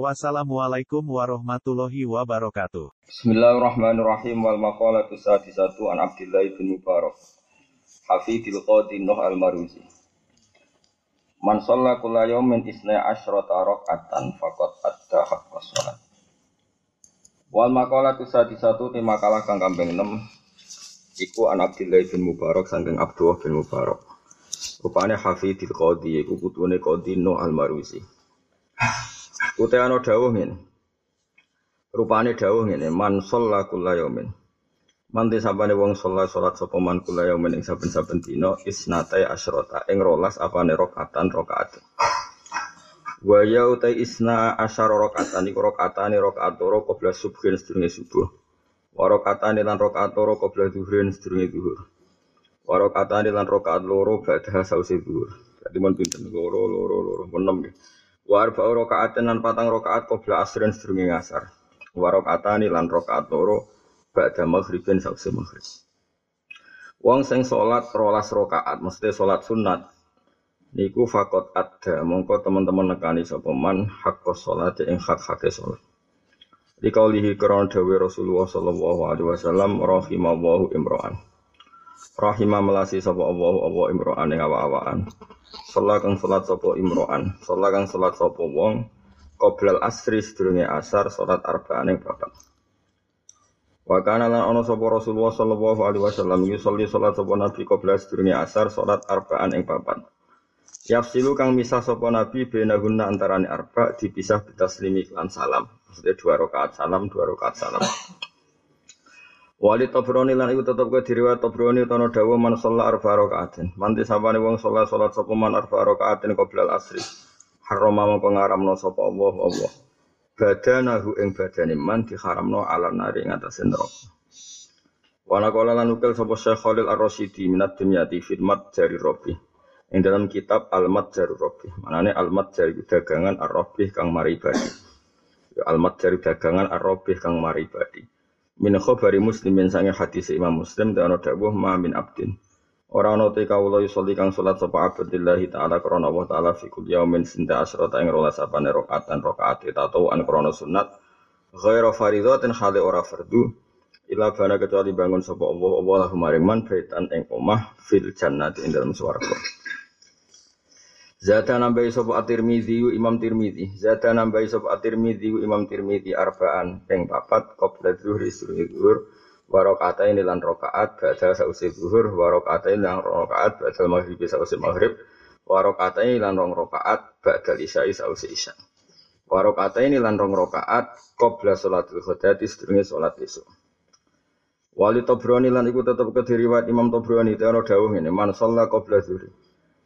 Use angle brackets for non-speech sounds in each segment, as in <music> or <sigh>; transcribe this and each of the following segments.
Wassalamualaikum warahmatullahi wabarakatuh. Bismillahirrahmanirrahim. Wal maqalatu sadisatu an Abdullah bin Mubarak. Hafidil Qadi Nuh al-Maruzi. Man shalla kulla yawmin isna asyrata raka'atan faqad adda haqqa shalat Wal maqalatu sadisatu ti makalah kang kambing 6 iku an Abdullah bin Mubarak saking Abdullah bin Mubarak. Rupane Hafidil Qadi iku putune Qadi Nuh al-Maruzi Utai ana dawuh ngene. Rupane dawuh ngene, man shalla kullayamin. Manti sabane wong sholat salat sapa man kullayamin ing saben-saben dina isnatai asyrota ing rolas apane rakaatan rakaat. Wa ya utai isna asyara rakaatan iku rakaatane rakaat loro qabla subhin sedurunge subuh. Wa rakaatane lan rakaat loro qabla zuhrin sedurunge zuhur. Wa rakaatane lan rakaat loro badha sause zuhur. Dadi mun pinten loro loro loro enam nggih. Wa arba rakaatan lan patang rakaat qabla asrin sedurunge ngasar. Wa rakaatani lan rakaat loro ba'da maghribin sause maghrib. Wong sing salat rolas rakaat mesti salat sunat. Niku fakot ada mongko teman-teman nekani sapa man hakka salat ing hak-hake salat. Dikaulihi kron dawe Rasulullah sallallahu alaihi wasallam rahimallahu imro'an. Rahimah melasi sapa Allah Allah imro'an ing awa-awaan. Salat kang salat sapa imro'an, salat kang salat sapa wong qoblal asri sedurunge asar salat arba'an ing papat. Wa kana lan ana sapa Rasulullah sallallahu alaihi wasallam yusolli salat sapa nabi qoblal sedurunge asar salat arba'an ing papat. Yafsilu kang misah sapa nabi benahunna antarane arba dipisah bitaslimi lan salam. Maksudnya dua rakaat salam, dua rakaat salam. Wali Tabrani lan iku tetep ke diriwayat Tabrani tono dawa man sholat arba rakaatin. Manti sapane wong sholat sholat sapa man arba rakaatin qoblal asri. Haram mongko ngaramno sapa Allah Allah. Badanahu ing badane man diharamno ala nari ing atase neraka. Wana kala lan ukil sapa Syekh Khalil Ar-Rasyidi minat dimyati firmat jari Robi. Ing dalam kitab Al-Mat Jari Robi. Manane Al-Mat Jari dagangan Ar-Robi kang maribadi. Al-Mat Jari dagangan Ar-Robi kang maribadi min khabari muslimin sange hadis Imam Muslim dan ana dawuh ma min abdin. Ora ana te kawula yusolli kang salat sapa abdillahi taala krana Allah taala fi kulli yaumin sinta asrata ing rolas sapane rakaatan rakaat tatau an krana sunat. Ghaira fardhatin hale ora fardu. Ila bana kecuali bangun sapa Allah Allah lahu maring man baitan ing omah fil jannati ing dalam swarga Zata nambahi sapa at-Tirmizi Imam Tirmizi. Zata nambahi sapa at-Tirmizi Imam Tirmizi arbaan ping papat qabla zuhri suruh zuhur wa rakaatain lan rakaat ba'da sause zuhur wa rakaatain lan rakaat ba'da maghrib sause maghrib wa rakaatain lan rong rakaat ba'da isya'i sause isya. Wa rakaatain lan rong rakaat qabla salatul ghadati sedurunge salat esuk. Wali Tobroni lan iku tetep kediriwat Imam Tobroni teono dawuh ngene man shalla qabla zuhri.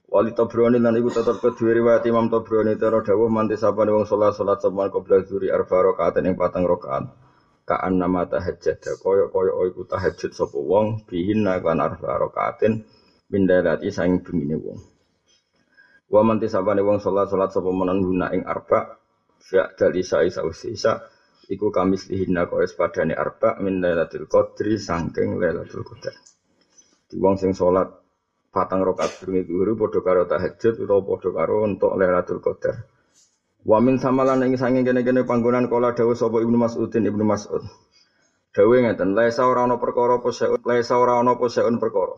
Wali Tobroni lan iku tetep kedua riwayat Imam Tobroni tero dawuh manti sapane wong salat salat saban qabla zuri arba rakaat ing patang rakaat. Kaan nama tahajjud koyo koyo iku tahajud sapa wong bihin lan arba rakaatin bindalati saing bengine wong. Wa manti sapane wong salat salat sapa menan guna ing arba fa dali sai sausisa iku kamis lihinna koyo padane arba min lailatul qadri saking lailatul qadar. Di wong sing salat patang rokaat durunge zuhur padha karo tahajud utawa padha karo entuk Lailatul Qadar. Wa min samalan ing sange kene-kene panggonan kala dawuh sapa Ibnu Mas'udin Ibnu Mas'ud. Dawuh ngeten, laisa ora ana perkara apa seun, laisa ora ana apa seun perkara.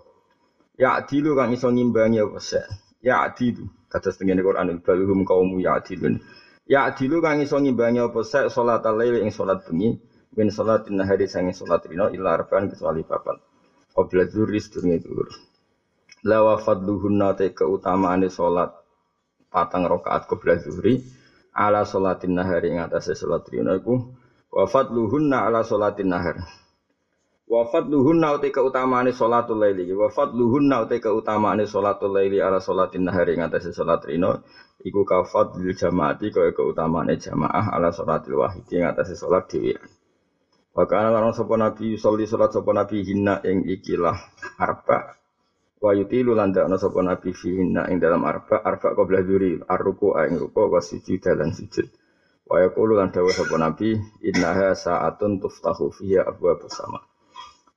Ya adilu kang iso ngimbangi apa se. Ya adilu kados tengene Quran baluhum kaumu ya adilun. Ya adilu kang iso ngimbangi apa se salat lail ing salat bengi min salatin nahari sange salat rino illa arba'an kecuali papat. Qabla dzuri sedurunge. Lawa fadluhunna te keutamaane salat patang rakaat qabla zuhri ala salatin nahari ing atase salat rina iku. Wa fadluhunna ala salatin nahar. Wa fadluhunna te keutamaane salatul laili. Wa fadluhunna te keutamaane salatul laili ala salatin nahari ing atase salat rina iku ka fadlil jamaati kaya keutamaane jamaah ala salatil wahidi ing atase salat dhewe Wa kana lan sapa nabi sholli salat sapa nabi hinna ing ikilah arba. Wa yutilu lan dakna sapa nabi fi ing dalam arba arba qabla dzuri arruku ing ruku wa sujud lan sujud. Wa yaqulu lan dawuh sapa nabi innaha sa'atun tuftahu fiha abwaab sama.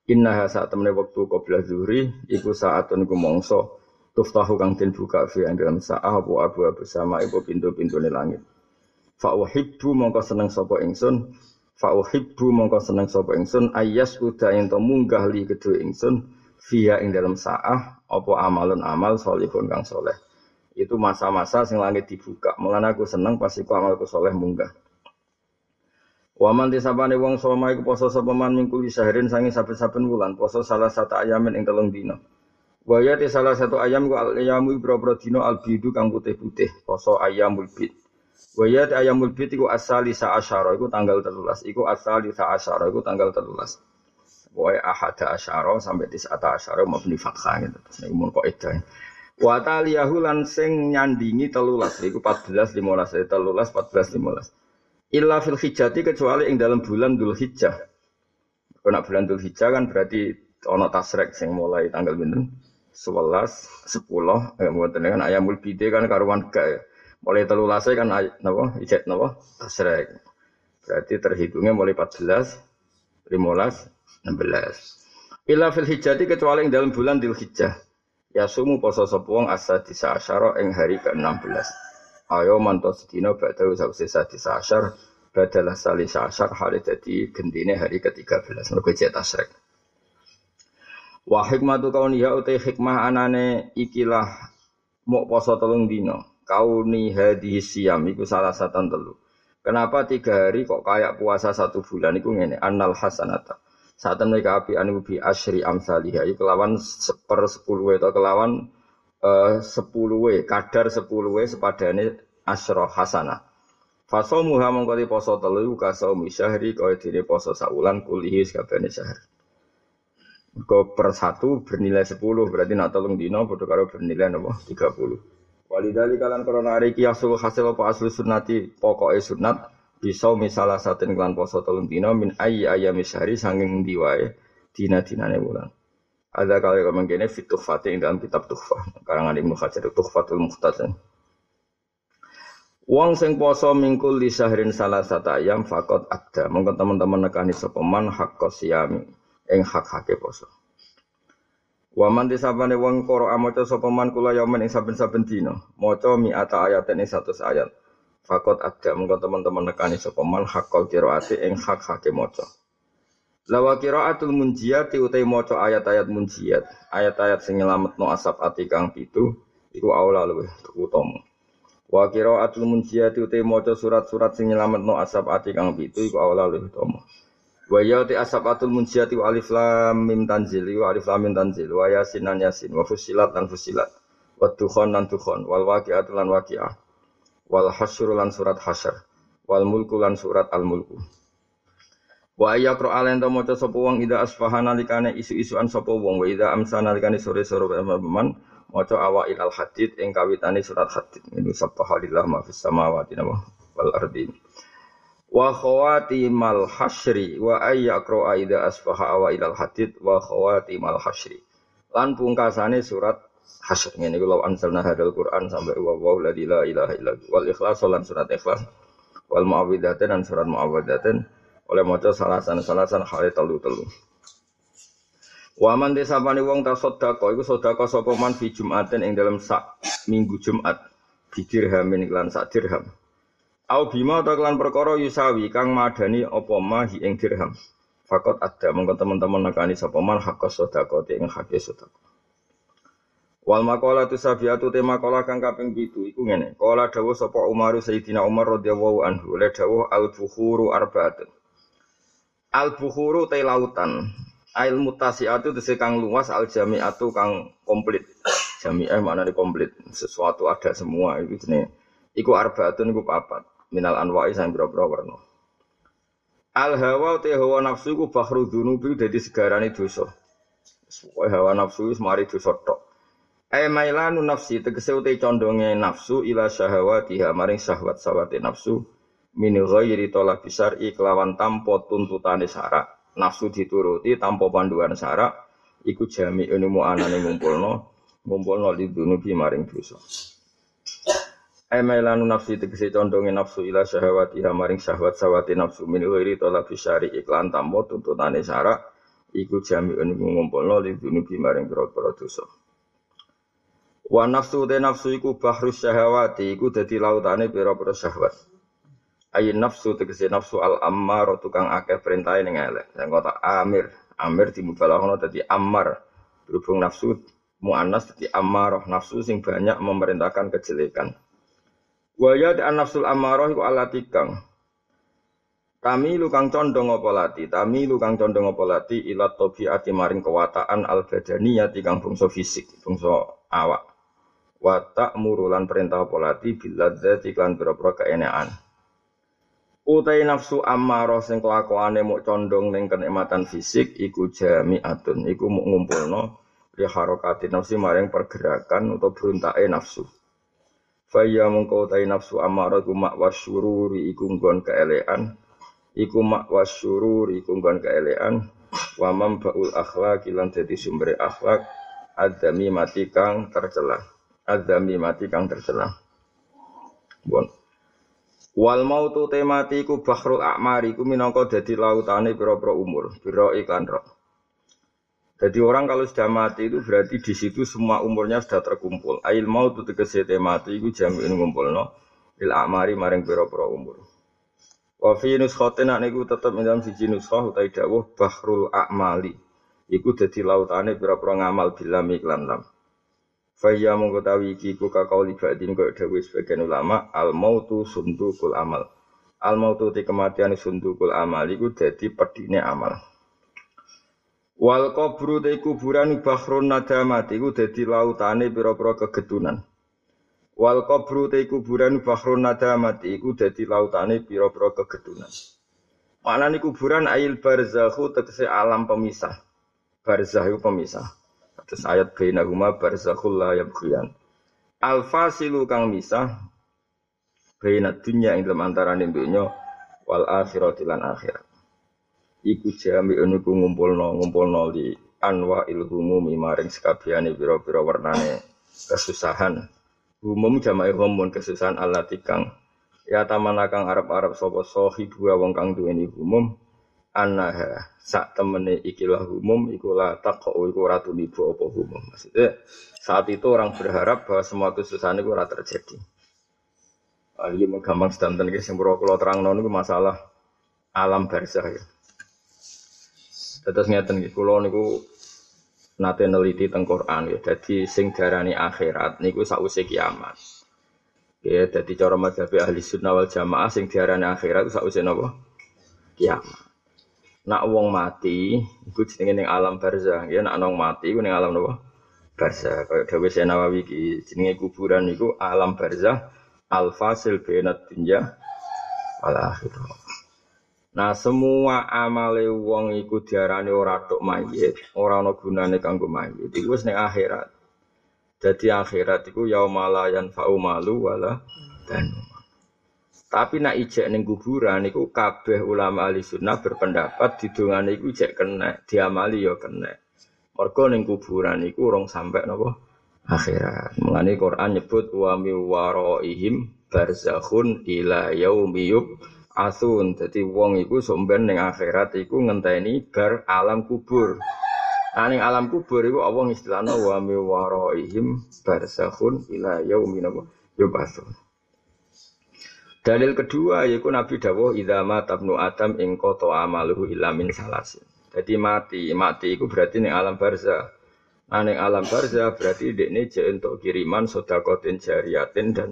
Innaha saat temene wektu qabla dzuri iku sa'atun iku mongso tuftahu kang den buka fi ing dalam sa'ah apa abwaab sama iku pintu-pintune langit. Fa uhibbu mongko seneng sapa ingsun Fa uhibbu mongko seneng sapa ingsun ayas uda ento munggah li kedue ingsun via ing dalam saah opo amalun amal solihun kang soleh itu masa-masa sing langit dibuka melana aku seneng pasti ku amalku soleh munggah Waman di sabane wong soma iku poso sapa man mingkuli sahirin sangi saben-saben wulan poso salah satu ayamin ing telung dina. Waya di salah satu ayam ku ayamu ibro-bro dino al bidu kang putih-putih poso ayamul bid. Waya di ayamul bid iku asal di asyara iku tanggal 13 iku asal di asyara iku tanggal 13. Pokoknya ahada asyara sampai tisata asyara mabni fathah gitu. Terus ini umur kok itu. Wata taliyahu lan sing nyandingi telulas. Iku 14, 15, telulas, 14, 15. Illa fil hijjati kecuali ing dalam bulan dul hijjah. Kena bulan dul hijjah kan berarti ono tasrek sing mulai tanggal binten. 11, 10, eh, kan ayam bide kan karuan ke ya. Mulai telulasnya e kan napa, ijet napa, tasrek. Berarti terhitungnya mulai 14, 15, 16. Ila fil hijjati kecuali yang dalam bulan dil hijjah. Ya sumu poso sopuang asa disa asyara ing hari ke-16. Ayo manto sedina badau sawise sadisa asyar badalah salisa asyar hari jadi gendine hari ke-13. Mergo ijek tasrek. Wa hikmatu kauniha utai hikmah anane ikilah mau poso telung dino kauni hadhi siam iku salah satu telu. Kenapa tiga hari kok kayak puasa satu bulan iku ngene annal hasanata. Saat mereka api anu bi asri amsalihah iku kelawan seper sepuluh atau kelawan uh, sepuluh we kadar sepuluh sepadane asro hasanah. Fasomuha mongko di poso telu iku kasaumi syahri kaya dene poso saulan kulihi sakabehane syahr. Kau per satu bernilai sepuluh berarti nak tolong dino bodoh karo bernilai nopo tiga puluh. Walidali kalian korona hari kiasul hasil apa asli sunnati pokoknya sunat bisa misalah satin klan poso tolong dino min ayi ayam hari sanging diwae dina dinane bulan. Ada kali kau gini fit tuhfati dalam kitab tuhfah karangan Ibnu Hajar tuhfatul muhtazin. Wong sing poso mingkul di sahrin salah satu ayam fakot ada. Mungkin teman-teman nekani sepeman hak kosiami ing hak hake poso. Waman disabane wong koro amaca sapa man kula yamen ing saben-saben dina, maca mi'ata ayatin ing 100 ayat. Fakot ada mengko teman-teman nekani sapa man hakol qiraati ing hak hake maca. Lawa qiraatul munjiyat utai maca ayat-ayat munjiyat, ayat-ayat sing nyelametno asap ati kang pitu iku aula luwih utama. Wa qiraatul munjiyat utai maca surat-surat sing nyelametno asap ati kang pitu iku aula luwih utama. Wa ya ti asabatul munjiati wa alif lam mim tanzil wa alif lam mim tanzil wa yasin yasin wa fusilat lan fusilat wa tukhon lan tukhon wal waqi'atul lan waqi'ah wal hasyr lan surat hasyr wal mulku lan surat al mulku Wa ayakro alen to maca sapa wong ida asfahana likane isu-isuan sapa wong. Wa ida amsana likane sore-sore man maca awa ilal hadid ing kawitane surat hadid. Ini subhanallah ma fis samawati wal ardi. Wa khawatimal hasyri wa ayyakro aida asfaha awa ilal hadid wa khawatimal hasyri lan pungkasane surat hasyr. Ngene iku law anzalna hadal quran sampai wa wa la ilaha illa wal ikhlas lan surat ikhlas. Wal muawwidatain dan surat muawwidatain oleh maca salasan-salasan hal telu-telu. Waman desapane wong ta sedekah iku sedekah sapa man fi Jumatin ing dalam sak minggu Jumat. Bidirhamin iklan sak dirham. Au bima atau kelan perkara yusawi kang madani apa ma hi ing dirham. Fakot ada mongko teman-teman nekani sapa man hakos sedekah ing hake sedekah. Wal maqala tu sabiatu tema maqala kang kaping 7 iku ngene. Qala dawuh sapa Umar Sayyidina Umar radhiyallahu anhu le dawuh al bukhuru arbaatun. Al bukhuru te lautan. Ail mutasiatu tese kang luas al jami'atu kang komplit. Jami'ah maknane komplit. Sesuatu ada semua itu jenenge. Iku arbaatun iku papat minal anwa'i sang boro-boro warna. Al hawa te hawa nafsu ku bahru dzunubi dadi segarane dosa. Pokoke hawa nafsu wis mari dosa tok. Ai mailanu nafsi tegese ute condonge nafsu ila syahawatiha maring syahwat sawate nafsu. Min ghairi talab syar'i kelawan tanpa tuntutane syarak. Nafsu dituruti tanpa panduan syarak iku jami ilmu anane ngumpulno ngumpulno lidunubi maring dosa. Emelanu nafsi tegese condonge nafsu ila syahwati maring syahwat sawati nafsu. Min ghairi talab syar'i iklan tanpa tuntutane syarak iku jami ilmu ngumpulno lidunubi maring pira-pira dosa Wa nafsu te nafsu iku bahrus syahwati iku dadi lautane pira-pira syahwat Ayin nafsu tegese nafsu al ammar tukang akeh perintah ning elek. Sing kota amir, amir dimubalaghana dadi ammar. Berhubung nafsu muannas dadi ammar, nafsu sing banyak memerintahkan kejelekan. Wa ya an nafsul ammarah iku alati kang Kami lukang condong apa lati, kami lukang condong apa lati ila tabiati maring kewataan al badaniyah kang bangsa fisik, bangsa awak. Wa ta'murulan perintah apa lati biladzati kan pira-pira keenekan. Utai nafsu ammaro sing kelakuane muk condong ning kenikmatan fisik iku jami'atun iku muk ngumpulno li harokati nafsi maring pergerakan atau beruntake nafsu. Faya mengko utai nafsu ammaro iku mak wasyururi iku nggon keelean iku mak wasyururi iku nggon keelean wa baul akhlaq lan dadi sumber akhlak adami mati kang tercela. Adami mati kang tercela. Bon. Wal mautu temati iku bahrul a'mari iku minangka dadi lautane pira-pira umur, pira iklan roh. Jadi orang kalau sudah mati itu berarti di situ semua umurnya sudah terkumpul. Ail mau tuh tegese temati iku jamin ngumpulno il a'mari maring pira-pira umur. Wa fi nuskhatin niku tetep ing dalam siji nuskhah utawi dawuh bahrul a'mali. Iku dadi lautane pira-pira ngamal bilam iklan lam. Faya mengkotawi iki ku kakau libadin kok dawe sebagian ulama al mautu sundukul amal. Al mautu ti kematian sundukul amal iku dadi pedine amal. Wal kubru te kuburan bahrun nadamat iku dadi lautane pira-pira kegedunan. Wal kubru te kuburan bahrun nadamat iku dadi lautane pira-pira kegedunan. Maknane kuburan ail barzakhu tegese alam pemisah. Barzah itu pemisah. Terus ayat bainahuma barzakhul la yabghiyan. Al fasilu kang misah bainat dunya ing dalam antarané dunya wal akhirati lan akhirat. Iku jami niku ngumpulno ngumpulno li anwa ilhumumi maring sekabehane pira-pira warnane kesusahan. Umum jama'i humun kesusahan Allah tikang ya tamana kang arab-arab sapa sahibu wong kang duweni umum annaha sak temene ikilah umum iku la taqau iku ora tulibu apa umum maksudnya saat itu orang berharap bahwa semua kesusahan itu ora terjadi ah, ini gampang sedanten iki sing kula terangno niku masalah alam barzah ya Terus ngeten iki kula niku nate neliti teng Quran ya. Dadi sing darani akhirat niku sausé kiamat. Ya, dadi cara madzhab ahli sunnah wal jamaah sing diarani akhirat sausé napa? Kiamat nak wong mati iku jenenge ning alam barzah ya nak wong mati iku ning alam napa barzah kaya dawuh Nawawi iki jenenge kuburan iku alam barzah al fasil bainat dunya wal akhirah. Nah semua amale wong iku diarani ora tok mayit, ora ana gunane kanggo mayit. Iku wis ning akhirat. Jadi akhirat iku yaumala fa'u malu wala dan tapi nak ijek ning kuburan niku kabeh ulama ahli sunnah berpendapat didongane iku ijek kena, diamali ya kena. Mergo ning kuburan niku urung sampai napa akhirat. Mengani Quran nyebut wa mi waraihim barzakhun ila yaumi asun. Dadi wong iku somben ning akhirat iku ngenteni bar alam kubur. Nah, ning alam kubur iku Allah istilahna wa mi waraihim barzakhun ila yaumi yub'atsun. Dalil kedua yaitu Nabi dawuh idza tabnu adam ing qata amaluhu illa min salasin. Jadi mati, mati itu berarti ning alam barzah. Nah, alam barzah berarti dekne je untuk kiriman sedekatin jariyatin dan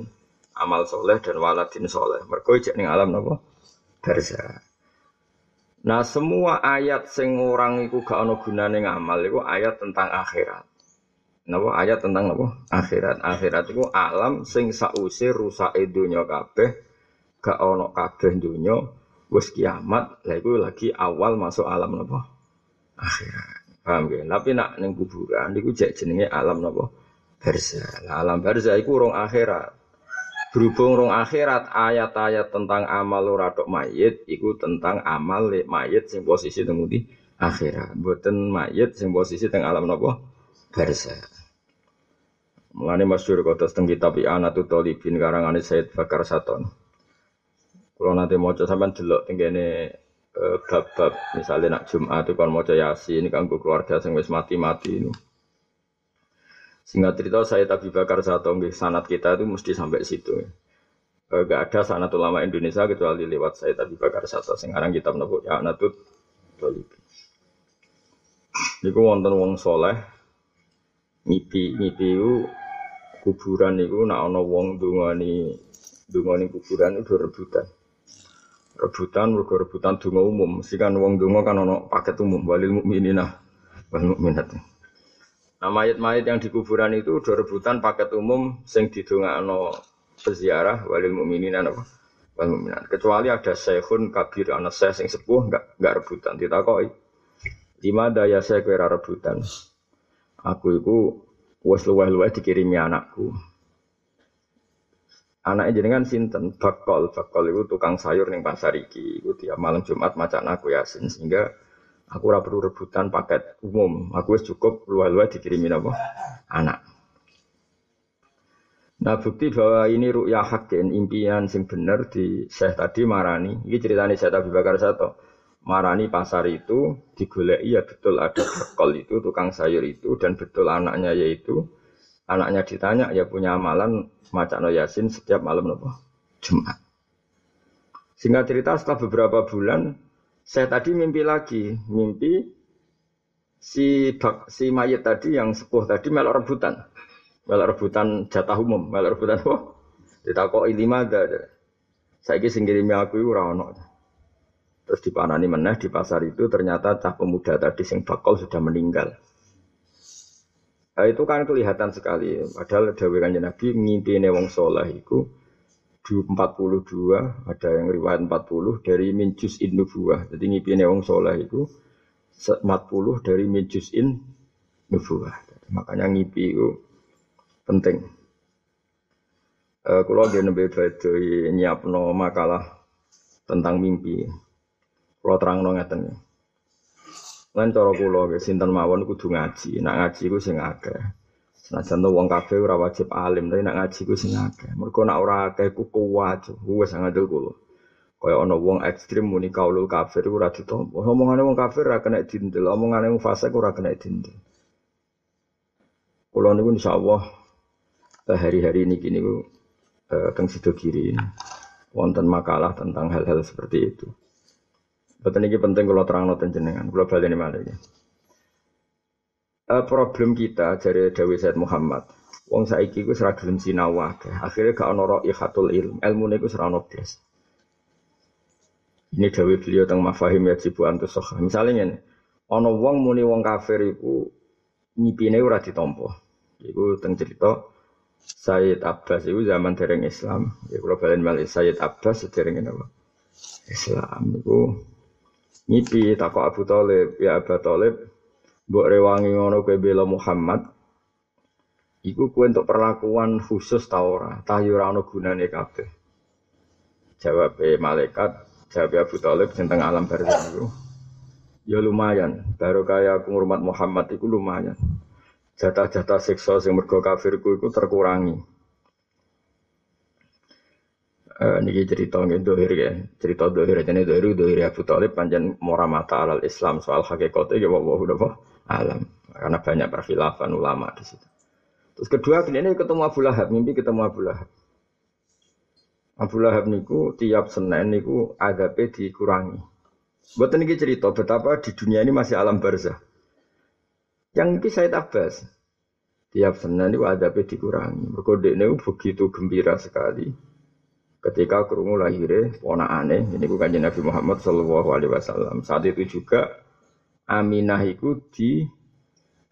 amal soleh dan waladin soleh. Jek ning alam napa? Barzah. Nah, semua ayat sing orang iku gak ana gunane ngamal iku ayat tentang akhirat. Napa ayat tentang napa? Akhirat. Akhirat iku alam sing sause rusake donya kabeh gak ono kabeh dunya wis kiamat lha iku lagi awal masuk alam napa akhirat paham ya tapi nak ning kuburan iku jek jenenge alam napa barzah lah alam barzah iku urung akhirat Berhubung rong akhirat ayat-ayat tentang amal ora tok mayit iku tentang amal mayit sing posisi teng akhirat. Mboten mayit sing posisi teng alam napa? Barza. Mulane masyhur kota teng kitab I'anatul Talibin karangane Said Bakar Saton. Kalau nanti mau sampean delok tenggene eh, bab-bab misalnya nak Jumat itu kan mau Yasin kanggo keluarga sing wis mati-mati ini. Singkat cerita saya Abi Bakar satu sanat kita itu mesti sampai situ. E, gak ada sanat ulama Indonesia kecuali lewat saya Abi Bakar satu. Sekarang kita menemukan ya natut. Niku wonten wong soleh ngipi ngipi itu kuburan niku nak ana wong dungani dungani kuburan itu rebutan. Rebutan mergo rebutan donga umum. Mesti kan wong donga kan ana paket umum walil mukminina wal mukminat. Nah mayat-mayat yang di kuburan itu udah rebutan paket umum sing didongakno peziarah walil mukminin apa? Wal mukminat. Kecuali ada syekhun kabir anak saya sing sepuh enggak enggak rebutan ditakoi. Lima daya saya kira rebutan. Aku itu wes luweh-luweh dikirimi anakku. Anaknya jenengan sinten bakol bakol itu tukang sayur ning pasar iki. Iku tiap malam Jumat macan aku yasin sehingga Aku ora perlu rebutan paket umum. Aku wis cukup luar-luar dikirimin apa? Anak. Nah bukti bahwa ini ru'ya hakin impian sing bener di Syekh tadi marani. Ini ceritanya Syekh Abi Bakar Sato. Marani pasar itu digoleki ya betul ada bekol itu tukang sayur itu dan betul anaknya yaitu anaknya ditanya ya punya amalan macam yasin setiap malam nopo Jumat. Singkat cerita setelah beberapa bulan saya tadi mimpi lagi, mimpi si bak, si mayat tadi yang sepuh tadi melok rebutan. Melok rebutan jatah umum, melok rebutan apa? Ditakok ada. Saya sing ngirimi aku itu ora Terus dipanani meneh di pasar itu ternyata cah pemuda tadi sing bakal sudah meninggal. Nah, itu kan kelihatan sekali. Padahal Dewi Kanjeng Nabi ngimpi wong soleh itu 42 ada yang riwayat 40 dari minjus in nubuah. Jadi ngipine wong soleh itu 40 dari minjus in nubuah. Makanya ngipi itu penting. Uh, kalau dia nembe badhe nyiapno makalah tentang mimpi. Kalau terang no ngeten Lan cara kula sinten mawon kudu ngaji. Nak ngaji ku sing akeh. Contoh wong kafe ora wajib alim, tapi nak ngaji ku sing akeh. Mergo nak ora akeh ku kuat, wis ngandel kula. Kaya ana wong ekstrim muni kaulul kafir ora ditampa. Omongane wong kafir ora kena dindel, omongane wong fasik ora kena dindel. Kula niku insyaallah hari-hari ini kini ku eh, teng sido kiri wonten makalah tentang hal-hal seperti itu. Betul ini penting kalau terang noten jenengan, kalau balik ini malah ya uh, problem kita dari Dewi Said Muhammad. Wong saiki ku serah gelem sinau akeh. Akhire gak ono raihatul ilm. Ilmune ku serah blas. Ini Dewi beliau teng mafahim ya jibu antus soha. Misalnya ini, ono wong muni wong kafir iku nyipine ora ditampa. Iku teng cerita Sayyid Abbas itu zaman dereng Islam. Ya kalau balen balik Sayyid Abbas sedereng apa? Islam itu nyipi takut Abu Talib ya Abu Talib Mbok rewangi ngono kowe bela Muhammad. Iku kowe untuk perlakuan khusus ta ora? Ta yo ora ono gunane kabeh. Jawab malaikat, jawab Abu Thalib tentang alam barzah itu. Ya lumayan, baru kaya aku ngurmat Muhammad itu lumayan. Jatah-jatah siksa sing mergo kafirku itu terkurangi. Uh, niki cerita nggih dohir ya. Cerita dohir jane dohir dohir Abu Thalib panjang mora mata alal Islam soal hakikate ya wa wa alam karena banyak perfilafan ulama di situ. Terus kedua ini ketemu Abu Lahab, mimpi ketemu Abu Lahab. Abu Lahab niku tiap Senin niku adabe dikurangi. Buat ini cerita betapa di dunia ini masih alam barzah. Yang ini saya tabas. Tiap Senin niku adabe dikurangi. Berkode ini begitu gembira sekali. Ketika kerungu lahirnya aneh, ini bukan Nabi Muhammad Shallallahu Alaihi Wasallam. Saat itu juga Aminah iku di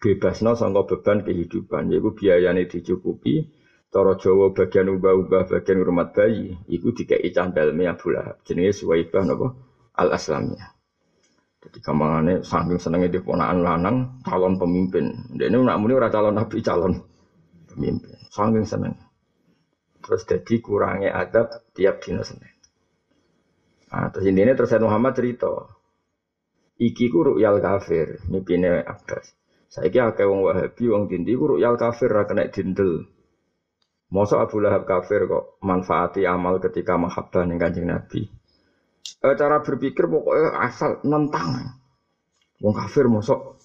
bebasno sangka beban kehidupan yaiku biayane dicukupi cara Jawa bagian ubah-ubah bagian rumah bayi iku dikei candalme Abu Lahab jenenge Suwaibah napa Al Aslamiyah jadi kamangane saking senenge di ponakan lanang calon pemimpin. Ini nak muni ora calon nabi, calon pemimpin. Saking seneng. Terus jadi kurangnya adab tiap dina Senin. Nah, terus ini terus Muhammad cerita. Iki ku ru'yal kafir, mipine Abbas. Saiki akeh wong Wahabi wong dindi ku ru'yal kafir ra kena dindel. Masa Abu Lahab kafir kok manfaati amal ketika mahabbah ning Kanjeng Nabi. E, cara berpikir pokoknya asal nentang. Wong kafir mosok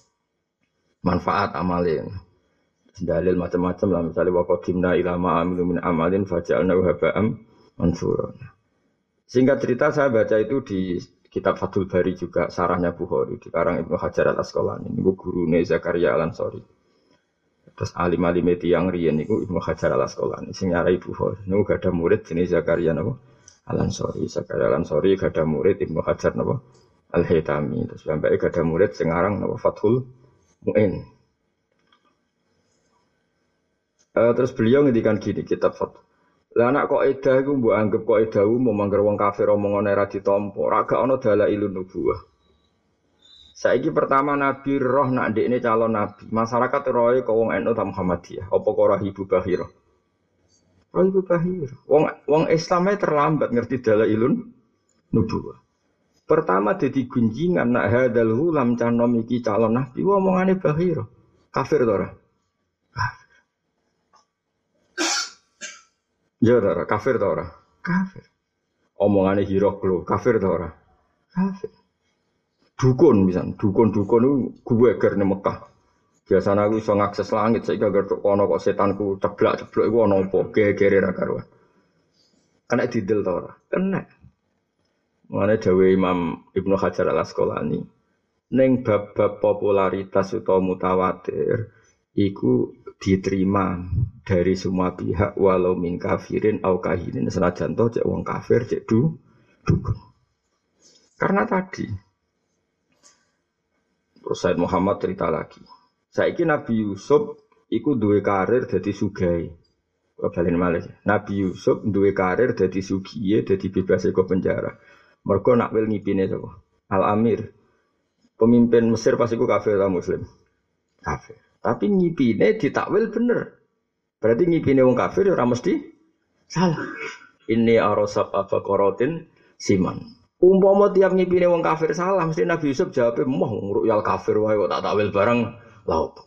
manfaat amalin. Dalil macam-macam lah misalnya wa qadimna ila ma amilu min amalin faja'alna haba'am mansura. Singkat cerita saya baca itu di kitab Fathul Bari juga sarahnya Bukhari di karang Ibnu Hajar Al Asqalani ini guru Zakaria Al Ansori. Terus alim alim itu yang rian itu Ibnu Hajar Al Asqalani sing nyarai Bukhari. Niku gak ada murid jenis Zakaria napa Al Ansori. Zakaria Al Ansori gak ada murid Ibnu Hajar napa Al Haytami. Terus sampai gak ada murid sing aran napa Fathul Muin. Uh, terus beliau ngendikan gini kitab Fathul lah anak kok edah iku mbok anggap kok edah umum mangger wong kafir omongan ora ditampa, ora gak ana ilun nubuwah. Saiki pertama Nabi roh nak ndekne calon nabi. Masyarakat roe kok wong NU ta Muhammadiyah, apa kok ora ibu Bahira? Roh ibu Bahira. Wong wong Islamnya terlambat ngerti ilun nubuwah. Pertama jadi gunjingan nak hadal hulam canom iki calon nabi, omongane Bahira. Kafir to? Ya ora, kafir ta ora? Kafir. Omongane Hiroklo, kafir ta ora? Kafir. Dukun misalnya, dukun-dukun itu gue ger Mekah. Biasanya aku iso ngakses langit, saya gak tok kono kok setanku ceblak-ceblok iku ana apa gegere ra karuan. Kena didel ta ora? Kena. Mengenai Dawe Imam Ibnu Hajar al Asqalani, neng bab-bab popularitas utawa mutawatir, iku diterima dari semua pihak walau min kafirin au kahinin senajan toh cek wong kafir cek du dukun. Karena tadi terus Said Muhammad cerita lagi. Saiki Nabi Yusuf iku duwe karir jadi sugai. Kebalen malih. Nabi Yusuf duwe karir jadi sugiye jadi bebas ke penjara. Mergo nak wil ngipine sapa? Al Amir. Pemimpin Mesir pas iku kafir atau muslim? Kafir. Tapi ngipine ditakwil bener. Berarti ngipine wong kafir ora mesti salah. Ini arosab abakorotin siman. Umpama tiap ngipine wong kafir salah, mesti Nabi Yusuf jawab, moh ngruyal kafir wae kok tak takwil bareng laut.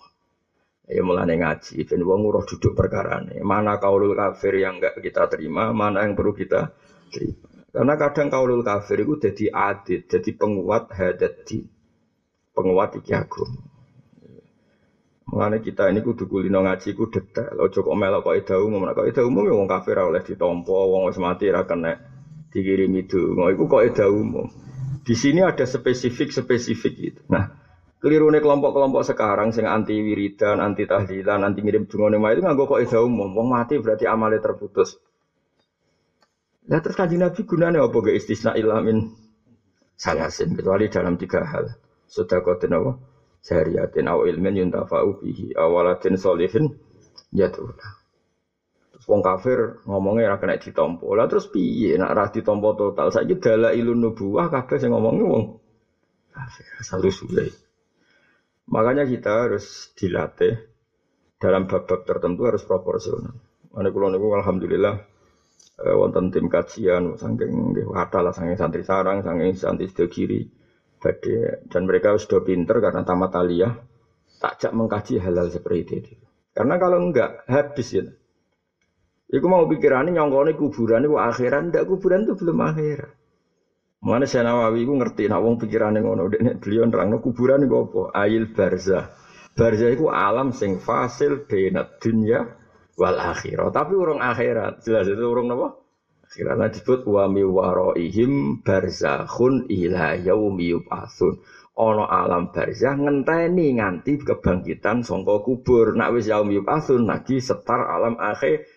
Ya mulane ngaji, ben wong nguruh duduk perkara ini. Mana kaulul kafir yang enggak kita terima, mana yang perlu kita terima. Karena kadang kaulul kafir itu jadi adit, jadi penguat hadat penguat iki. Mengenai kita ini kudu kulino ngaji ku detail. Ojo kok melok kok ida umum. Kok ida umum ya wong kafir oleh ditompo, wong wis mati ra kena dikirim itu. Ngono iku kok ida umum. Di sini ada spesifik spesifik itu. Nah, keliru nih kelompok-kelompok sekarang sing anti wiridan, anti tahlilan, anti ngirim dungo nih itu nganggo kok ida umum. Wong mati berarti amalnya terputus. Nah terus kaji Nabi gunanya apa gak istisna ilamin salasin kecuali dalam tiga hal. Sudah kau apa? Jariyatin aw ilmin yuntafa'u bihi awalatin solihin yatuna. Wong kafir ngomongnya ra kena ditompo. Lah terus piye nak ra ditompo total? Saiki ilun nubuwah kabeh sing ngomongnya wong kafir asal usule. Makanya kita harus dilatih dalam bab-bab tertentu harus proporsional. Mana kulo niku alhamdulillah eh, wonten tim kajian saking nggih lah saking santri sarang, saking santri kiri badai dan mereka sudah pinter karena tamat aliyah takjak mengkaji halal seperti itu. Karena kalau enggak habis ya. Iku mau pikirannya nyongkone kuburan itu akhiran, ndak kuburan itu belum akhirat. Mana saya Nawawi itu ngerti, nak wong pikirannya ngono, dek beliau nerang kuburan itu apa? Ail barzah. Barzah itu alam sing fasil benat dunia wal akhirat. Tapi orang akhirat, jelas itu orang apa? Karena disebut wa mi waraihim barzakhun ila yaumi yub'atsun. Ono alam barzah ngenteni nganti kebangkitan sangka kubur. Nak wis yaumi yub'atsun lagi setar alam akhir.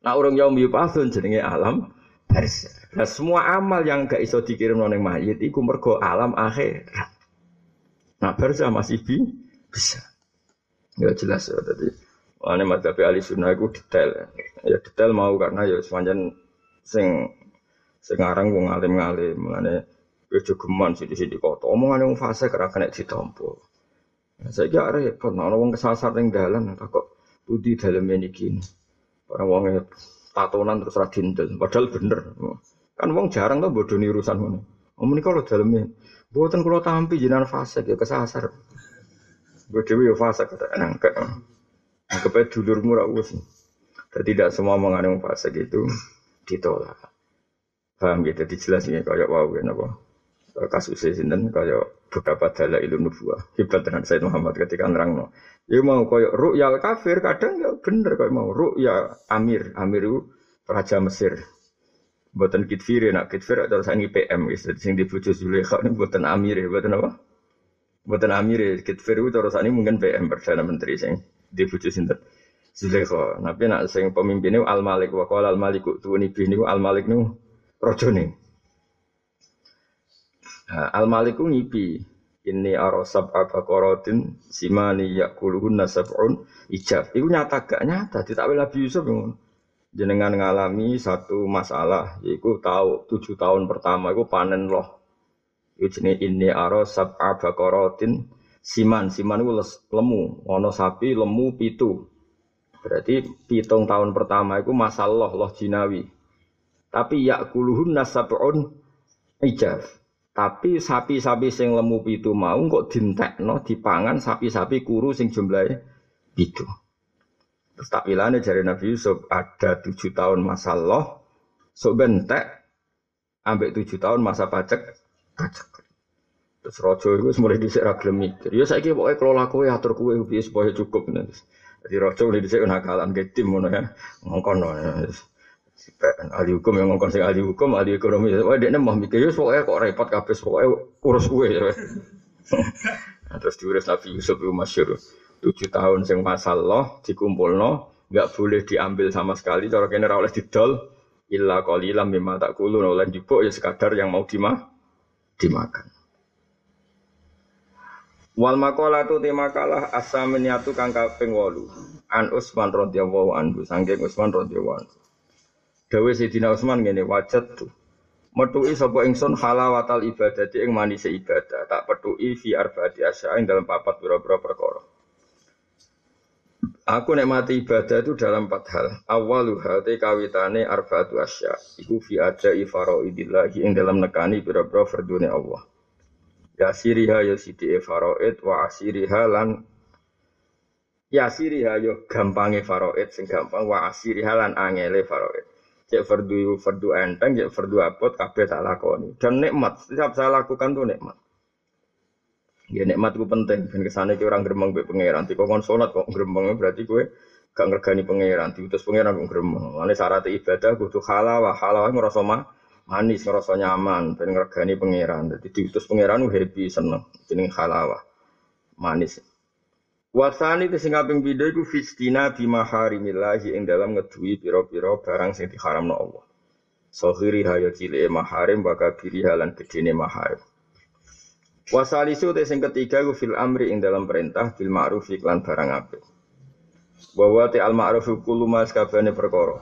Nak urung yaumi yub'atsun jenenge alam barzah. Nah semua amal yang gak iso dikirim nang mayit iku mergo alam akhir. Nah barzah masih bi bisa. Ya jelas ya tadi. Ane madhabi ahli sunnah itu detail. Ya detail mau karena ya sepanjang sing sekarang wong alim-alim ojo geman sithik-sithik kota omongane wong fase kira kena ditampa saya kira repot ana wong kesasar ning dalan kok budi dalam ini gini orang wong tatonan terus radindel. Padahal bener. Kan wong jarang tuh bodoh urusan ngono. Om ini kalau dalamnya, buatan kalau tampi jinan fase ya kesasar. Gue dewi ya fase kata nangkep. Nangkep aja dulur murah us. Dan tidak semua mengandung fase gitu ditolak. Paham gitu, dijelasin kayak wow gitu apa. Kasus sinten kayak beberapa dalil ilmu nubuah. Hebat dengan Said Muhammad ketika nerang Ya mau koyok ru'yal kafir kadang ya bener koyok mau ru'ya Amir, Amir itu raja Mesir. Buatan kitfir nak kitfir atau saya PM gitu. Sing dibujuk Zulaikha ini buatan Amir, buatan apa? Buatan Amir, kitfir itu terus ini mungkin PM perdana menteri sing dibujuk sinten. Zulaikha. Tapi nak sing pemimpinnya Al Malik wa Al Malik tuh ini bini Al Malik nu rojone. Nah, Al Malik ngipi ini arosab abakorotin simani yakuluhun nasabun ijab. Itu nyata gak nyata. Tidak Nabi Yusuf yang jenengan ngalami satu masalah. Yaitu tahu tujuh tahun pertama itu panen loh. Itu jenis ini arosab abakorotin siman. Siman itu lemu. Ono sapi lemu pitu. Berarti pitung tahun pertama itu masalah loh jinawi. Tapi yakuluhun nasabun ijab. Tapi sapi-sapi sing lemu pitu mau kok dintekno dipangan sapi-sapi kuru sing jumlahnya pitu. Terus takwilane jari Nabi Yusuf ada tujuh tahun masa loh, so bentek, ambek tujuh tahun masa pajak, pajak. Terus rojo itu mulai mikir. Ya saya kira pokoknya kelola kue atur kue supaya cukup. Jadi rojo mulai disik nakalan ke tim ya, ngongkon. ahli hukum yang ngomong sing ahli hukum, ahli ekonomi. Wah, dia mau mikir, ya pokoknya kok repot kabeh, pokoknya urus gue. Ya. <laughs> nah, terus diurus Nabi Yusuf itu masyur. Tujuh tahun sing masalah dikumpul no, nggak boleh diambil sama sekali. Cara kene oleh didol, illa qalilam mimma takulu oleh dibuk ya sekadar yang mau dimah, dimakan. Wal makalah tu tema kalah asameniatu kang kaping 8. An Usman radhiyallahu anhu, sangking Usman radhiyallahu anhu. Dawe Sayyidina Utsman ngene wajat tuh. Metuki sapa ingsun halawatal ibadati ing manise ibadah, tak petuki fi arbaati asya ing dalam papat pira-pira perkara. Aku nek mati ibadah itu dalam empat hal. Awalu hati kawitane arbaatu asya. Iku fi aja faraidillah ing dalam nekani pira-pira fardune Allah. Ya siriha ya sidi faraid wa asiriha lan ya siriha yo gampange faraid sing gampang wa asiriha lan angele faraid cek fardu fardu enteng, cek fardu apot kabeh tak lakoni. Dan nikmat, setiap saya lakukan tuh nikmat. Ya nikmat itu penting. Ben ke sana ki orang gremeng be pangeran. Tiko kon salat kok gremeng berarti kowe gak ngergani pangeran, diutus pangeran kok gremeng. Mane syarat ibadah kudu halal, halal ngrasa mah manis, ngerasa nyaman, ben ngergani pangeran. Dadi diutus pangeran happy seneng. Jeneng halal. Manis. Wasani itu sing kaping pindho iku fistina bima harimillahi ing dalam ngedui pira-pira barang sing diharamno Allah. Sohiri hayo cile maharim baka biri halan gedene maharim. Wasalisu te sing ketiga ku fil amri ing dalam perintah bil ma'ruf iklan barang apik. Bahwa te al ma'ruf kullu mas perkara.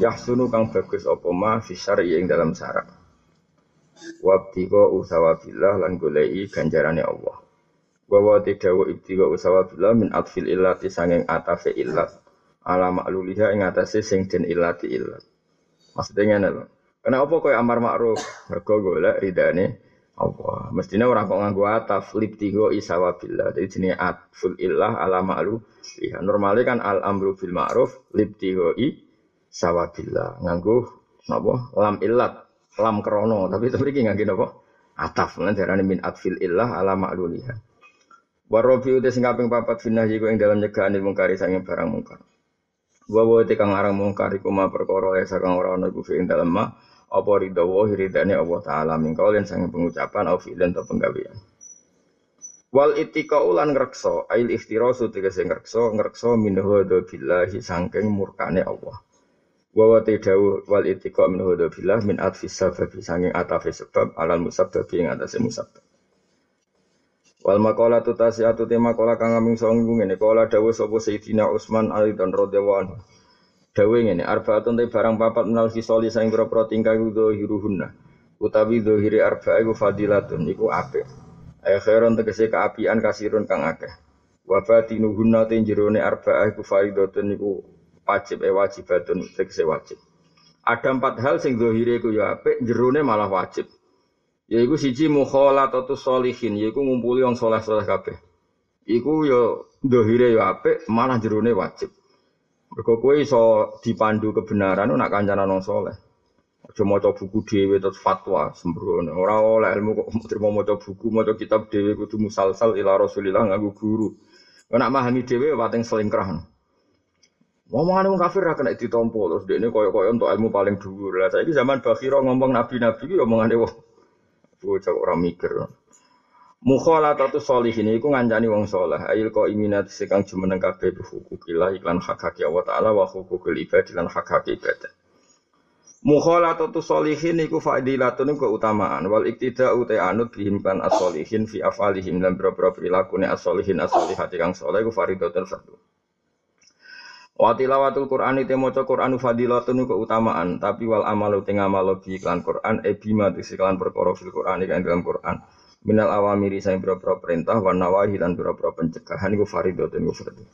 Yahsunu kang bagus apa ma fi syar'i ing dalam syarat. Wabtiqa usawabillah lan golei ganjarane Allah. Wa ibtiga usawa bila min atfil illati sanging atafe illat. Ala makluliha ing atase sing den illati illat. Maksudnya ngene lho. Kenapa koyo amar makruf mergo golek ridane Allah. Mestinya orang kok nganggo ataf libtigo isawa bila jadi jenenge atful illah ala makluliha normalnya kan al amru bil ma'ruf libtigo i sawabillah nganggo napa? Lam illat lam krono. Tapi tapi iki nganggo napa? Ataf. Lan darane min atfil illah ala makluliha Warobi udah sing kaping papat finah jiku ing dalam nyegaan mungkari sange barang mungkar. Wa wa te kang arang mungkar iku perkara ya sakang ora ana iku ing dalem ma. Apa ridha wa hiridane Allah taala min kaulen sange pengucapan au fi'lan atau penggawean. Wal itika ulan ngrekso ail iftirasu tegese ngrekso ngrekso min hada billahi sangking murkane Allah. Wa wa te dawu wal itika min hada billah min atfis sababi sanging atafe sebab alal musabbabi ing atase musabbab. Wal makola tu tasiatu tema kola kang aming songgung ini kola dawe sopo Sayyidina Utsman Ali dan radhiyallahu anhu. Dawe ngene arbaatun te barang papat menal fisoli saing pro tingkah kudo hiruhunna. Utawi dohiri arba iku fadilatun iku apik. Ay khairon tegese kaapian kasirun kang akeh. Wa batinuhunna te jerone arba iku faidatun iku wajib eh wajibatun tegese wajib. Ada empat hal sing dohire ku ya apik, jerone malah wajib. Yaiku siji mukhalatatu sholihin, yaiku ngumpuli wong saleh-saleh kabeh. Iku ya dohire ya apik, malah jerone wajib. Mergo kowe iso dipandu kebenaran nak kancanan wong saleh. Aja maca buku dhewe terus fatwa sembrono. Ora oleh ilmu kok terima maca buku, maca kitab dhewe kudu musalsal ila Rasulillah nganggo guru. Nek memahami dhewe pating selingkrah. Ngomongan wong kafir ra kena ditampa terus dekne koyo-koyo untuk ilmu paling dhuwur. Lah saiki zaman bakhira ngomong nabi-nabi ki omongane wong bocah ora mikir. Mukhalatatu sholihin iku ngancani wong saleh. Ail kok iminat sekang jumeneng kabeh hukukillah iklan hak hak Allah taala wa hukukul ibad lan hak hak ibadah. Mukhalatatu sholihin iku fadilatun keutamaan wal iktida uta anut bihim kan as-sholihin fi afalihim lan boro-boro prilakune as-sholihin as-sholihati kang saleh iku faridatun fardu. Wa tilawatul Qur'an itu maca Qur'an fadilatun keutamaan tapi wal amalu teng amal bi iklan Qur'an e bima iklan perkara fil Qur'an kan dalam Qur'an minal awamiri sing boro-boro perintah wa nawahi lan boro-boro pencegahan iku faridatun iku fardu.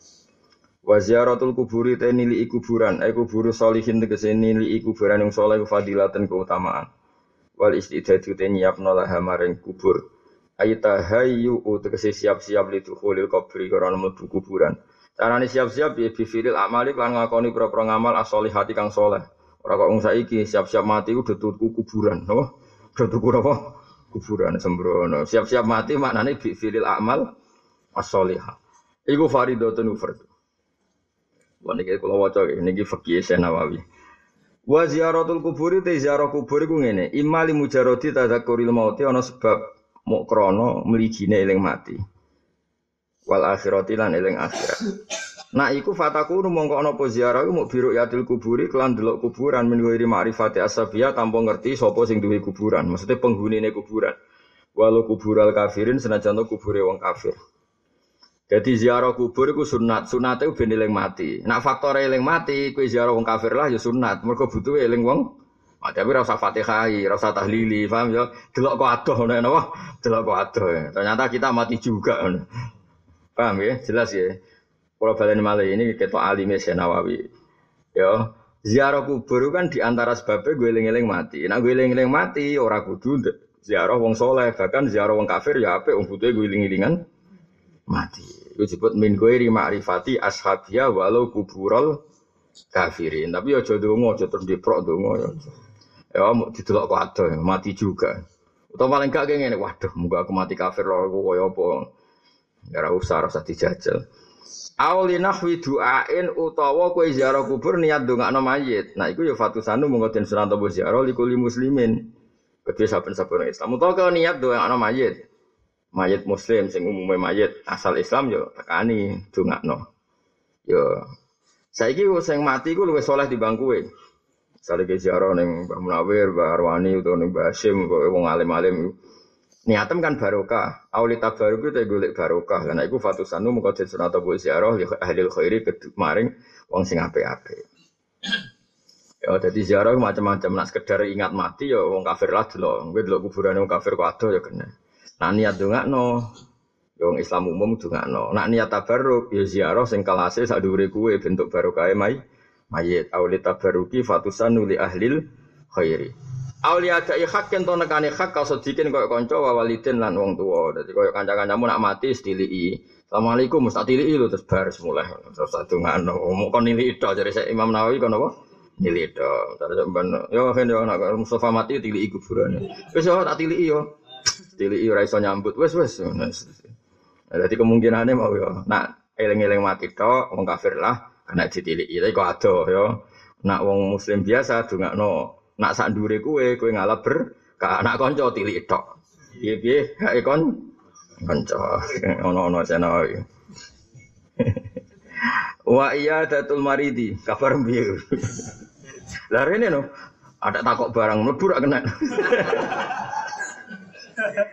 Wa ziyaratul kuburi te nili kuburan, ai kuburu solihin tegese nili kuburan yang soleh fadilatan keutamaan. Wal istidadu te nyiapno laha maring kubur. Ai tahayyu tegese siap-siap li dukhulil kubri karena mlebu kuburan. Carane siap-siap ya bifilil amali lan ngakoni pro-pro ngamal as-solihati kang soleh. Ora kok wong saiki siap-siap mati udah tuku kuburan, napa? Udah tuku apa? Kuburan sembrono. Siap-siap mati maknane bifilil amal as-solihah. Iku faridatun fardhu. Wah niki kula waca niki fikih Nawawi. Wa ziyaratul kubur te ziarah kubur iku ngene, imma li mujarradi tadzakkuril mauti ana sebab mok krana mligine eling mati. Wal akhirati lan eling akhirat. Nah iku fataku mongko ana apa ziarah iku biru yatil kuburi kelan delok kuburan min ghairi ma'rifati asabiyah tanpa ngerti sapa sing duwe kuburan, maksudnya penghunine kuburan. Walau kubural kafirin senajan kubure wong kafir. Jadi ziarah kubur itu sunat, sunat itu ben eling mati. Nak faktor eling mati, kue ziarah wong kafir lah ya sunat. Mereka butuh eling wong mati. Tapi rasa fatihai, rasa tahlili, paham ya? Delok kok adoh, nih napa? Delok kok adoh. Ya. Ternyata kita mati juga. Paham ya? Jelas ya. Kalau balen malah ini kita alim Nawawi. Ya, ziarah kubur kan di antara sebabnya gue eling-eling mati. Nah gue eling-eling mati, orang kudu ziarah wong soleh, bahkan ziarah wong kafir ya apa? Wong butuh gue eling-elingan mati. Itu disebut min ghairi ma'rifati ashabia walau kuburol kafirin. Tapi ya jodoh aja terus diprok donga ya. Ya mau didelok kok ada mati juga. Atau paling gak kayak gini, waduh, muka aku mati kafir loh, aku kaya apa? Gak usah rasa dijajal. Awli nahwi du'ain utawa kowe ziarah kubur niat ndongakno mayit. Nah iku ya fatusanu monggo den sunan ziarah likuli muslimin. Kedua saben-saben Islam. Utawa kalau niat ndongakno mayit mayat muslim sing umumnya mayat asal Islam yo tekani dongakno. Yo saiki sing mati ku luwih saleh di bangkuwe. Sale ke ziarah ning Mbah Munawir, Mbah Arwani utawa ning Mbah Hasyim wong alim-alim niatem kan barokah. Auli tabaruk itu golek barokah. Karena iku fatusanu muka den sunat bu ziarah ya ahli khairi maring wong sing apik-apik. Ya jadi ziarah macam-macam nak sekedar ingat mati ya wong kafir lah dulu. Gue dulu kuburan wong kafir kok ada ya kena. Nak niat no, Wong Islam umum no. Nak niat tabarruk ya ziarah sing kelase sak dhuwure kuwe bentuk barokah mai mayit. Auli tabarruki fatusan nuli ahlil khairi. Auli ada hak ken to nekane hak kau sedikin koyo kanca wa walidin lan wong tuwa. Dadi koyo kanca-kancamu nak mati stilii. Assalamualaikum mesti tilii lho terus bar semula. Terus ndongakno. Mau kon nili tok jare Imam Nawawi kon apa? Nili tok. Terus ben yo kan yo nak Mustafa mati tilii kuburane. Wis yo tak tilii yo. Tili ora iso nyambut. Wes wes. Jadi kemungkinannya mau ya. Nak eling-eling mati tok wong kafir lah kena ditiliki. Tapi kok ado ya. Nak wong muslim biasa no. Nak sak ndure kuwe kowe ngalap ber ka anak kanca tilik tok. Piye-piye gak kon kanca ono-ono sena <laughs> Wa iya datul maridi kabar mbiye. <laughs> Lah rene no ada takok barang mlebu kena. <laughs>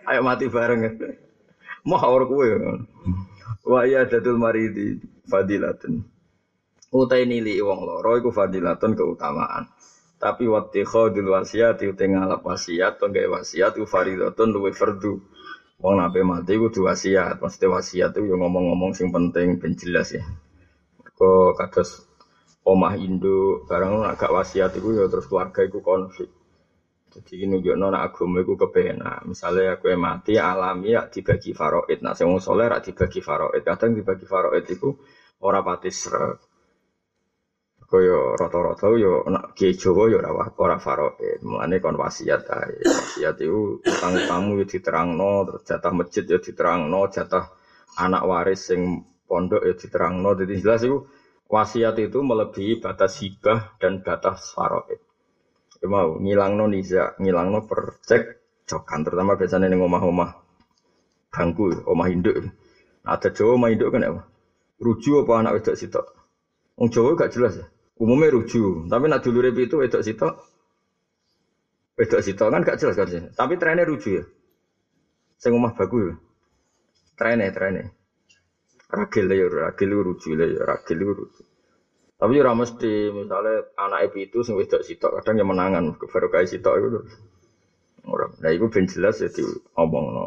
Ayo mati bareng. Mau kowe. Wa ya dadul maridi fadilatun. Utai nili wong loro iku fadilatun keutamaan. Tapi wati khadul wasiat itu ngalap wasiat, tonggai wasiat itu faridatun luwe fardu. Wong nape mati kudu wasiat, maksudnya wasiat itu yang ngomong-ngomong sing penting ben jelas ya. Kok kados omah induk barang agak wasiat itu ya terus keluarga itu konflik. Jadi ini juga nona agama itu kebenar. Misalnya aku yang mati alami ya dibagi faroid. Nah, mau soleh rak dibagi faroid. Kadang dibagi faroid itu orang pati serak. Kaya rata-rata yo nak kiai Jawa yo ora ora faroid. Mulane kon wasiat ae. Wasiat itu utang tamu yo diterangno, terus jatah masjid yo diterangno, jatah anak waris sing pondok yo diterangno. Jadi jelas itu wasiat itu melebihi batas hibah dan batas faroid. Ya mau ngilangno niza, ngilangno percek cokan terutama biasanya ning omah-omah bangku, omah induk. Ada Jawa omah induk kan apa? Ruju apa anak wedok sitok? Wong Jawa gak jelas ya. Umumnya ruju, tapi nak dulu itu wedok sitok. Wedok sitok kan gak jelas kan sih. Tapi trennya ruju ya. Sing omah bagus ya. Trennya, trennya. Ragil ya, ragil ruju ya, ragil ruju. Tapi ora mesti misalnya anak ibu itu sing wedok sitok kadang yang menangan kayak sitok itu. Ora. Nah itu ben jelas ya diomong no.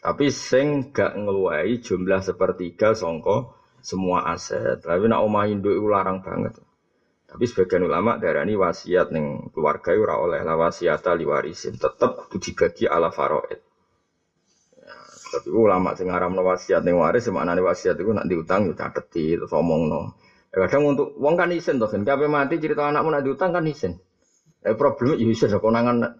Tapi sing gak ngeluai jumlah sepertiga songko semua aset. Tapi nak omah induk itu larang banget. Tapi sebagian ulama darani wasiat ning keluarga ora oleh la wasiat ali warisin tetep kudu dibagi ala faraid. Ya, tapi ulama sing ngaramno wasiat ning waris maknane wasiat iku nak diutang yo cateti terus omongno. Ya, kadang untuk wong kan isen toh kan, kabeh mati cerita anakmu nak diutang kan isen. Eh problem ya isen konangan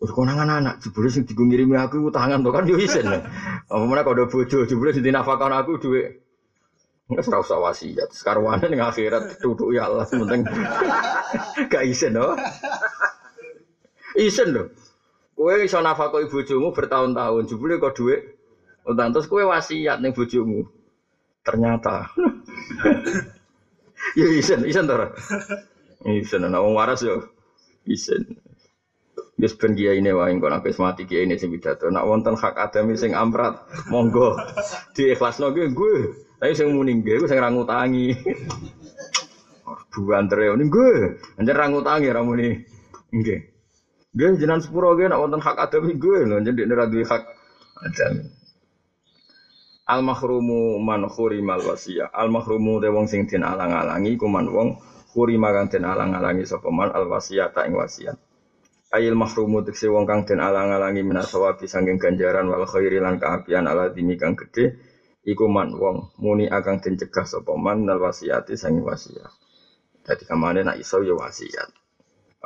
Wis konangan anak jebule sing digo ngirimi aku utangan to kan yo isen. <laughs> Apa meneh kok bojo jebule sing dinafakon aku dhuwit. Enggak ora usah wasiat. Sekarwane ning akhirat duduk ya Allah penting <laughs> gak isen loh. Isen lho. Kowe iso nafakoi bojomu bertahun-tahun, jebule kok dhuwit utang terus kowe wasiat ning bojomu. Ternyata. <laughs> ya isen, isen to. Isen ana wong waras yo. Isen. Wis ben kiai ini wae kok nek mati kiai ini sing pidato. Nak wonten hak adami sing amrat, monggo diikhlasno ki gue. Tapi sing muni nggih sing ra ngutangi. Buantere ini gue. Anjen ra ngutangi ra muni nggih. Nggih jenengan sepuro nggih nak wonten hak adami gue lho, jadi ra duwe hak adami. Al mahrumu man khurimal wasiyah. Al mahrumu de wong sing den alang-alangi ku man wong khurima kang den alang-alangi sapa man al wasiyata ing wasiat. Ayil mahrumu tekse wong kang den alang-alangi minasawabi sanging ganjaran wal khairi lan kaapian ala dimi kang gedhe iku man wong muni akan den cegah sapa man nal wasiyati sanging wasiat. Dadi kamane nak iso ya wasiat.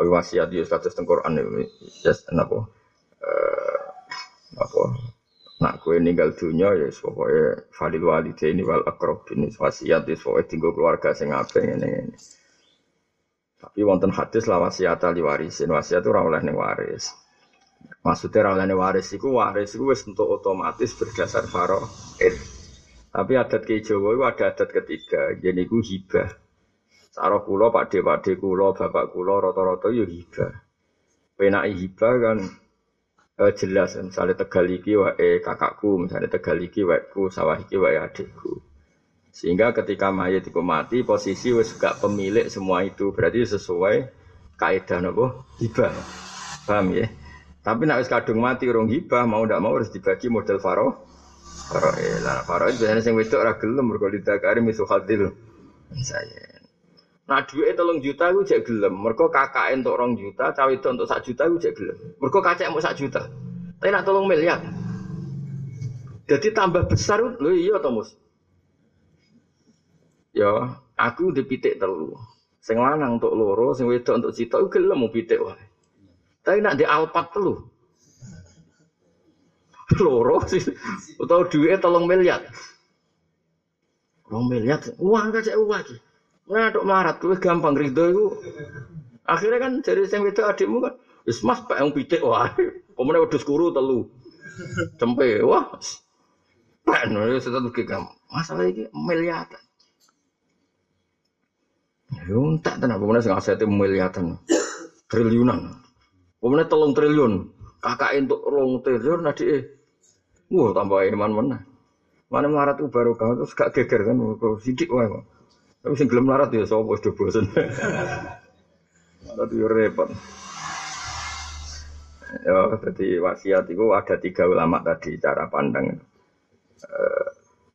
Awi wasiat ya status teng Quran ya napa eh apa Nak kue ninggal dunia ya pokoknya falil walide ini wal akrobin wasiat ya pokoknya tinggal keluarga sing ape ini ini. Tapi wonten hadis lah wasiat ali warisin wasiat itu oleh ning waris. Maksudnya oleh ning waris itu waris itu untuk otomatis berdasar faraid. Tapi adat ke Jawa itu ada adat ketiga, jadi ku hibah. Sarah kulo, pak de, pak de kulo, bapak kulo, roto-roto ya hibah. Penai hibah kan eh, jelas. Misalnya tegal iki wae kakakku misalnya tegal iki waeku sawah iki adikku. Sehingga ketika mayat itu mati posisi wis gak pemilik semua itu. Berarti sesuai kaidah nopo hibah. Paham ya? Tapi nak wis kadung mati urung hibah mau ndak mau harus dibagi model faro faro lah faro itu biasanya sing wedok ora gelem mergo didakari misu hadil saya Nah duit tolong juta gue cek gelem. Mereka kakak untuk rong juta, cawe itu untuk sak juta gue cek gelem. Mereka kacek mau sak juta. Tapi nak tolong miliar. Jadi tambah besar lo iya Tomus. Ya, aku dipitik telu. Sing lanang untuk loro, sing wedok untuk cita, gue gelem mau pitik wae. Tapi nak di alpat telu. Loro sih, atau duit tolong miliar. Rong miliar, uang kacek uang lagi. Ngaduk marat tuh gampang ridho itu. Akhirnya kan dari sing wedok adikmu kan wis mas pak yang pitik wah. <laughs> Pemene wedhus kuru telu. Cempe wah. Pak nulis satu gam. Masalah ini miliaran. Yo tak tenan pemene sing asete miliaran. Triliunan. Pemene telung triliun. Kakak untuk rong triliun adike. Wah tambah iman mana. Mana marat itu baru kau terus gak geger kan, sidik wae kok. Tapi sing gelem larat ya sapa sudah bosen. <laughs> Tapi yo repot. Ya, jadi wasiat itu ada tiga ulama tadi cara pandang. Eh,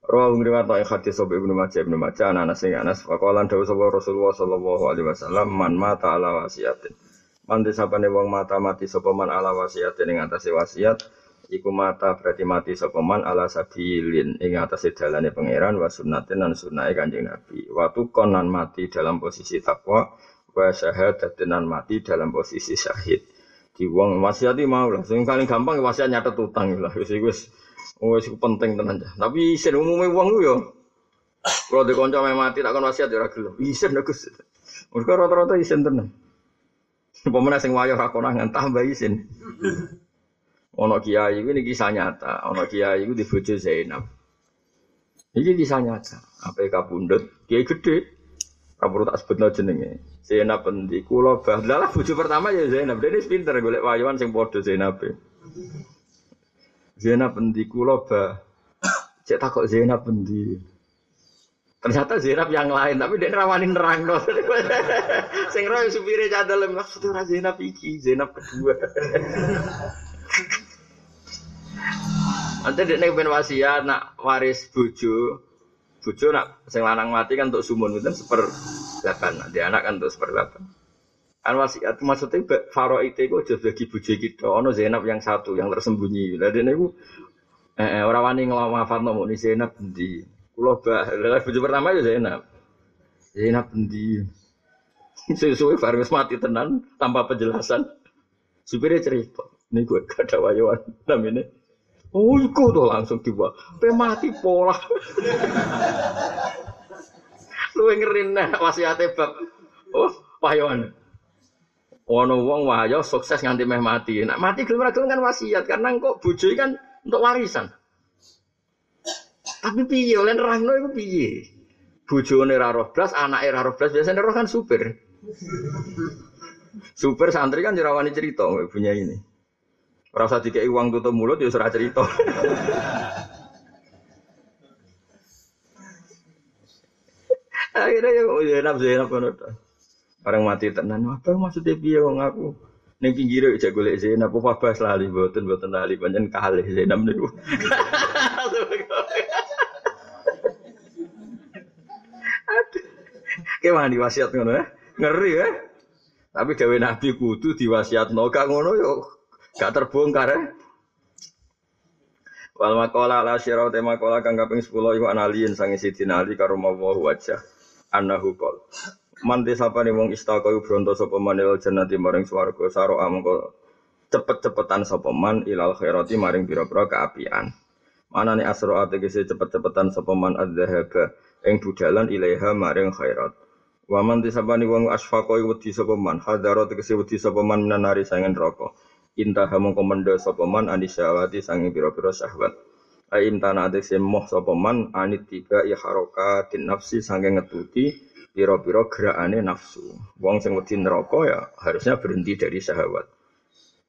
Rawa ngriwat ing hadis sapa Ibnu Majah Ibnu Majah ana Anas Anas faqalan dawuh sapa Rasulullah sallallahu alaihi wasallam man mata ala wasiatin. Man disapane wong mata mati sapa man ala wasiatin ing atase wasiat iku mata berarti mati sapa man ala sabilin ing atase dalane pangeran wa sunnatin lan sunnahe Kanjeng Nabi. Waktu konan mati dalam posisi takwa wa syahadatin mati dalam posisi syahid. Di wong wasiat mau lah, sing paling gampang wasiat nyatet utang lah wis wis wis penting tenan. Tapi isin umume wong ku yo kalau di konco mati tak kon wasiat ya ora gelem. Isin Gus. Mergo rata-rata isin tenan. Pemenang sing wayo ra konangan tambah isin. Ono kiai ini kisah nyata, ono kiai di bojo Zainab. Iki kisah nyata. Apa kabundut, kiai gede. Perlu tak sebutno jenenge. Zainab endi kula bah. Bojo pertama ya Zainab. Dene pinter golek wayuan sing padha Zainab. Zainab endi kula bah. Cek takok Zainab endi. Ternyata Zainab yang lain, tapi dia rawani nerang no. <laughs> Sing roh supire cadel maksud ora Zainab iki, Zainab kedua. <laughs> Nanti dia nek ben wasiat nak waris bojo, bojo nak sing lanang mati kan untuk sumun itu seper delapan, nanti anak kan untuk seper delapan. Kan wasiat maksudnya faro itu gue jadi bagi bojo kita, ono Zainab yang satu yang tersembunyi. Lalu dia gue eh, orang wani ngelawafat nomo ni Zainab di Kulo bah, lha bojo pertama ya Zainab. Zainab endi? <laughs> Sesuai Faris mati tenan tanpa penjelasan. Supirnya cerita, ini gue gak ada wayuan namanya. Oh, iku tuh langsung tiba. Pe mati pola. Lu ngerin nah wasiate bab. Oh, wayuan. Ono wong wahyo sukses nganti meh mati. Nak mati gelem kan wasiat karena kok bojo kan untuk warisan. Tapi piye oleh nerangno iku piye? Bojone ra roh blas, anake ra roh blas, biasane roh kan supir. Supir santri kan jerawani cerita punya ini. Ora usah dikei uang tutup mulut ya ora cerita. Akhirnya ya Zainab Zainab kan Barang mati tenan, apa maksudnya piye wong aku? Ning pinggire ijak golek Zainab apa bahas lali mboten mboten lali pancen kalih Zainab niku. Kayak di wasiat ngono ya. Ngeri ya. Tapi dewe Nabi kudu diwasiatno gak ngono yo gak terbongkar ya. Wal makola la syirau te makola kang kaping 10 iku analiin sange sidina Ali karo mawa wajah annahu qol. Manti sapane wong istaka iku bronto sapa manil jannati maring swarga saro amangka cepet-cepetan sapa man ilal khairati maring pira-pira kaapian. Manane asro ategese cepet-cepetan sapa man adzahaba ing budalan ilaiha maring khairat. Wa man tisabani wong asfaqa wedi sapa man hadaro tegese wedi sapa man minanari sangen neraka. Intah mongko mendho sapa man anisyawati sange pira-pira syahwat. Ai imtana tegese moh sapa man anit tiba ya harakatin nafsi sange ngetuti pira-pira gerakane nafsu. Wong sing wedi neraka ya harusnya berhenti dari syahwat.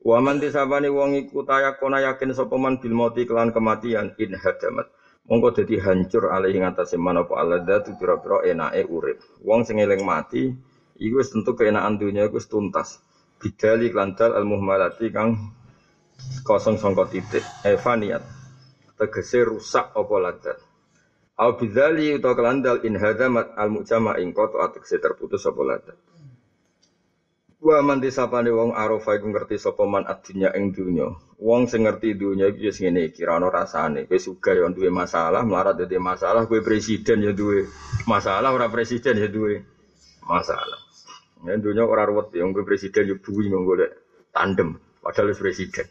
Wa man tisabani wong iku tayakona yakin sapa man bil mauti kelan kematian in hadamat. Mongko dadi hancur alih ing atase manapa aladzat pira-pira enake urip. Wong sing eling mati iku wis tentu keenakan dunia iku tuntas. Bidali klantal al muhmalati kang kosong sangka titik evaniat. Tegese rusak apa ladzat. Au bidzali utawa kelandal in hadamat al mujama ing koto ategese terputus apa ladzat. Wa man disapane wong arafa iku ngerti sapa man ing dunya. Wong sing ngerti dunya iki wis ngene iki, ra ono rasane. Kowe sugih yo duwe masalah, melarat dadi masalah, kowe presiden ya duwe masalah, ora presiden ya duwe masalah. Ya dunya ora ruwet ya, kowe presiden yo buwi golek tandem, padahal presiden.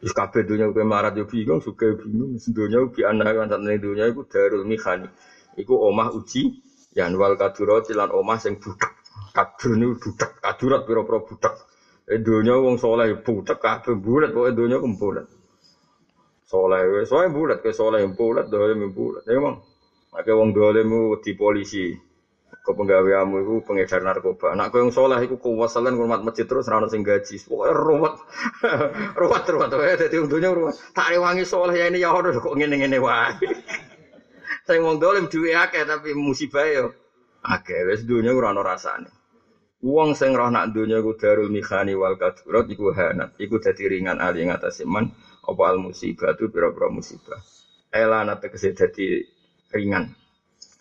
Terus kabeh dunya kowe melarat yo bingung, sugih bingung, dunya bi ana kan satene dunya iku darul mihani. Iku omah uji yan wal kadura lan omah sing budak. Kadur ini budak, pira-pira budak. Eh dunya wong soleh budak kabeh bulat pokoke dunya ku bulat. Soleh wis soleh bulat ke soleh bulat dolim bulat. Ya emang. Nek wong dolim di polisi. Kau penggaweamu itu pengedar narkoba. Nak kau yang soleh itu kuwasalan hormat masjid terus rano sing gaji. Pokoknya ruwet, <laughs> ruwet ruwet. Wae dadi untunya ruwet. Tak rewangi soleh ya ini ya udah kok ngene ngene wae. <laughs> Saya wong dolim duwe akeh tapi musibah yo. Akeh wis dunya ora ana rasane. Wong sing roh nak dunya iku darul mikhani wal kadurat iku hanat, iku dadi ringan ali ngatas iman apa al musibah tu pira-pira musibah. Elana tegese dadi ringan.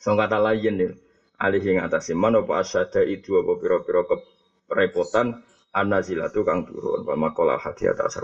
So kata lain nih, alih yang atas iman apa asyada itu apa piro-piro kerepotan anazilatu kang turun. Wa makola hati atas